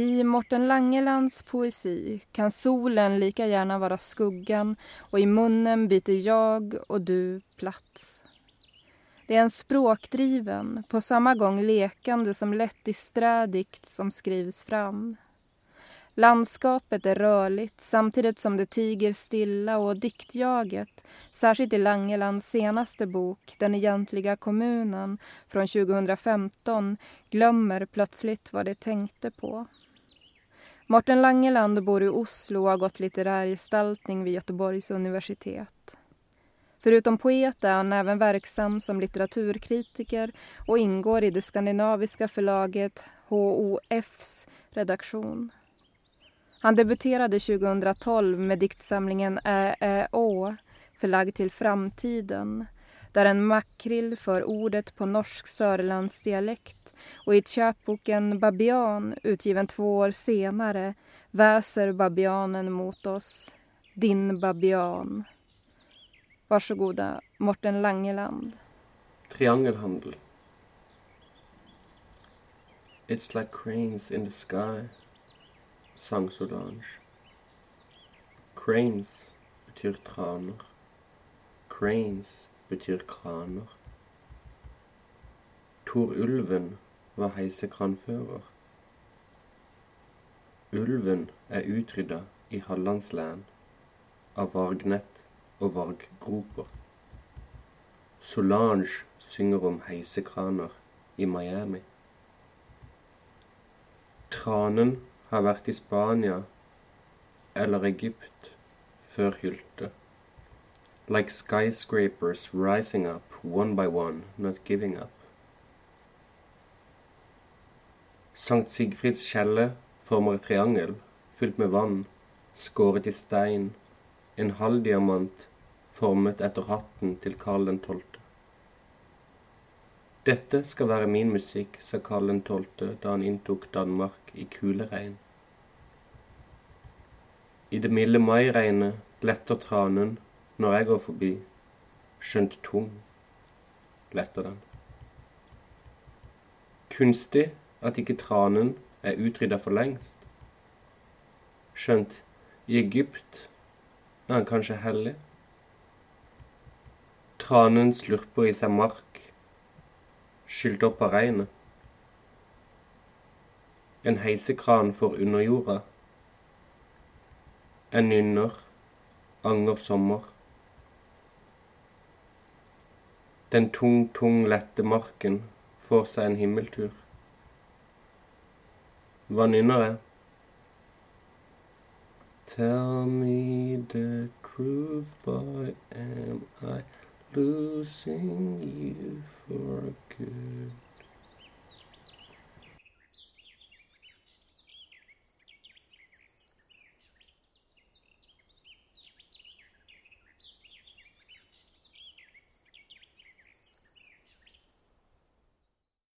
I Morten Langelands poesi kan solen lika gärna vara skuggan och i munnen byter jag och du plats. Det är en språkdriven, på samma gång lekande som lätt dikt som skrivs fram. Landskapet är rörligt samtidigt som det tiger stilla och diktjaget, särskilt i Langelands senaste bok Den egentliga kommunen från 2015, glömmer plötsligt vad det tänkte på. Morten Langeland bor i Oslo och har gått litterär gestaltning vid Göteborgs universitet. Förutom poet är han även verksam som litteraturkritiker och ingår i det skandinaviska förlaget HOFs redaktion. Han debuterade 2012 med diktsamlingen Ä, Ä, Å förlagd till framtiden där en makrill för ordet på norsk sörlandsdialekt och i köpboken Babian, utgiven två år senare, väser babianen mot oss. Din babian. Varsågoda, Morten Langeland. Triangelhandel. It's like cranes in the sky, sang Solange. Cranes betyr traner. Cranes betyr kraner. Tor Ulven var heisekranfører. Ulven er utrydda i Hallandslæn av vargnett og varggroper. Solange synger om heisekraner i Miami. Tranen har vært i Spania eller Egypt før Hylte. Like skyscrapers rising up one by one, not giving up. Sankt Sigfrids kjelle former et triangel fylt med vann, skåret i stein, en halvdiamant formet etter hatten til Karl 12. Dette skal være min musikk, sa Karl 12. da han inntok Danmark i kuleregn. I det milde mairegnet letter tranen når jeg går forbi, skjønt tung letter den. Kunstig at ikke tranen er utrydda for lengst. Skjønt i Egypt er han kanskje hellig. Tranen slurper i seg mark, skylt opp av regnet. En heisekran for underjorda. En nynner, anger sommer. Den tung, tung, lette marken får seg en himmeltur. Hva nynner jeg? Tell me the truth, boy, am I losing you for good?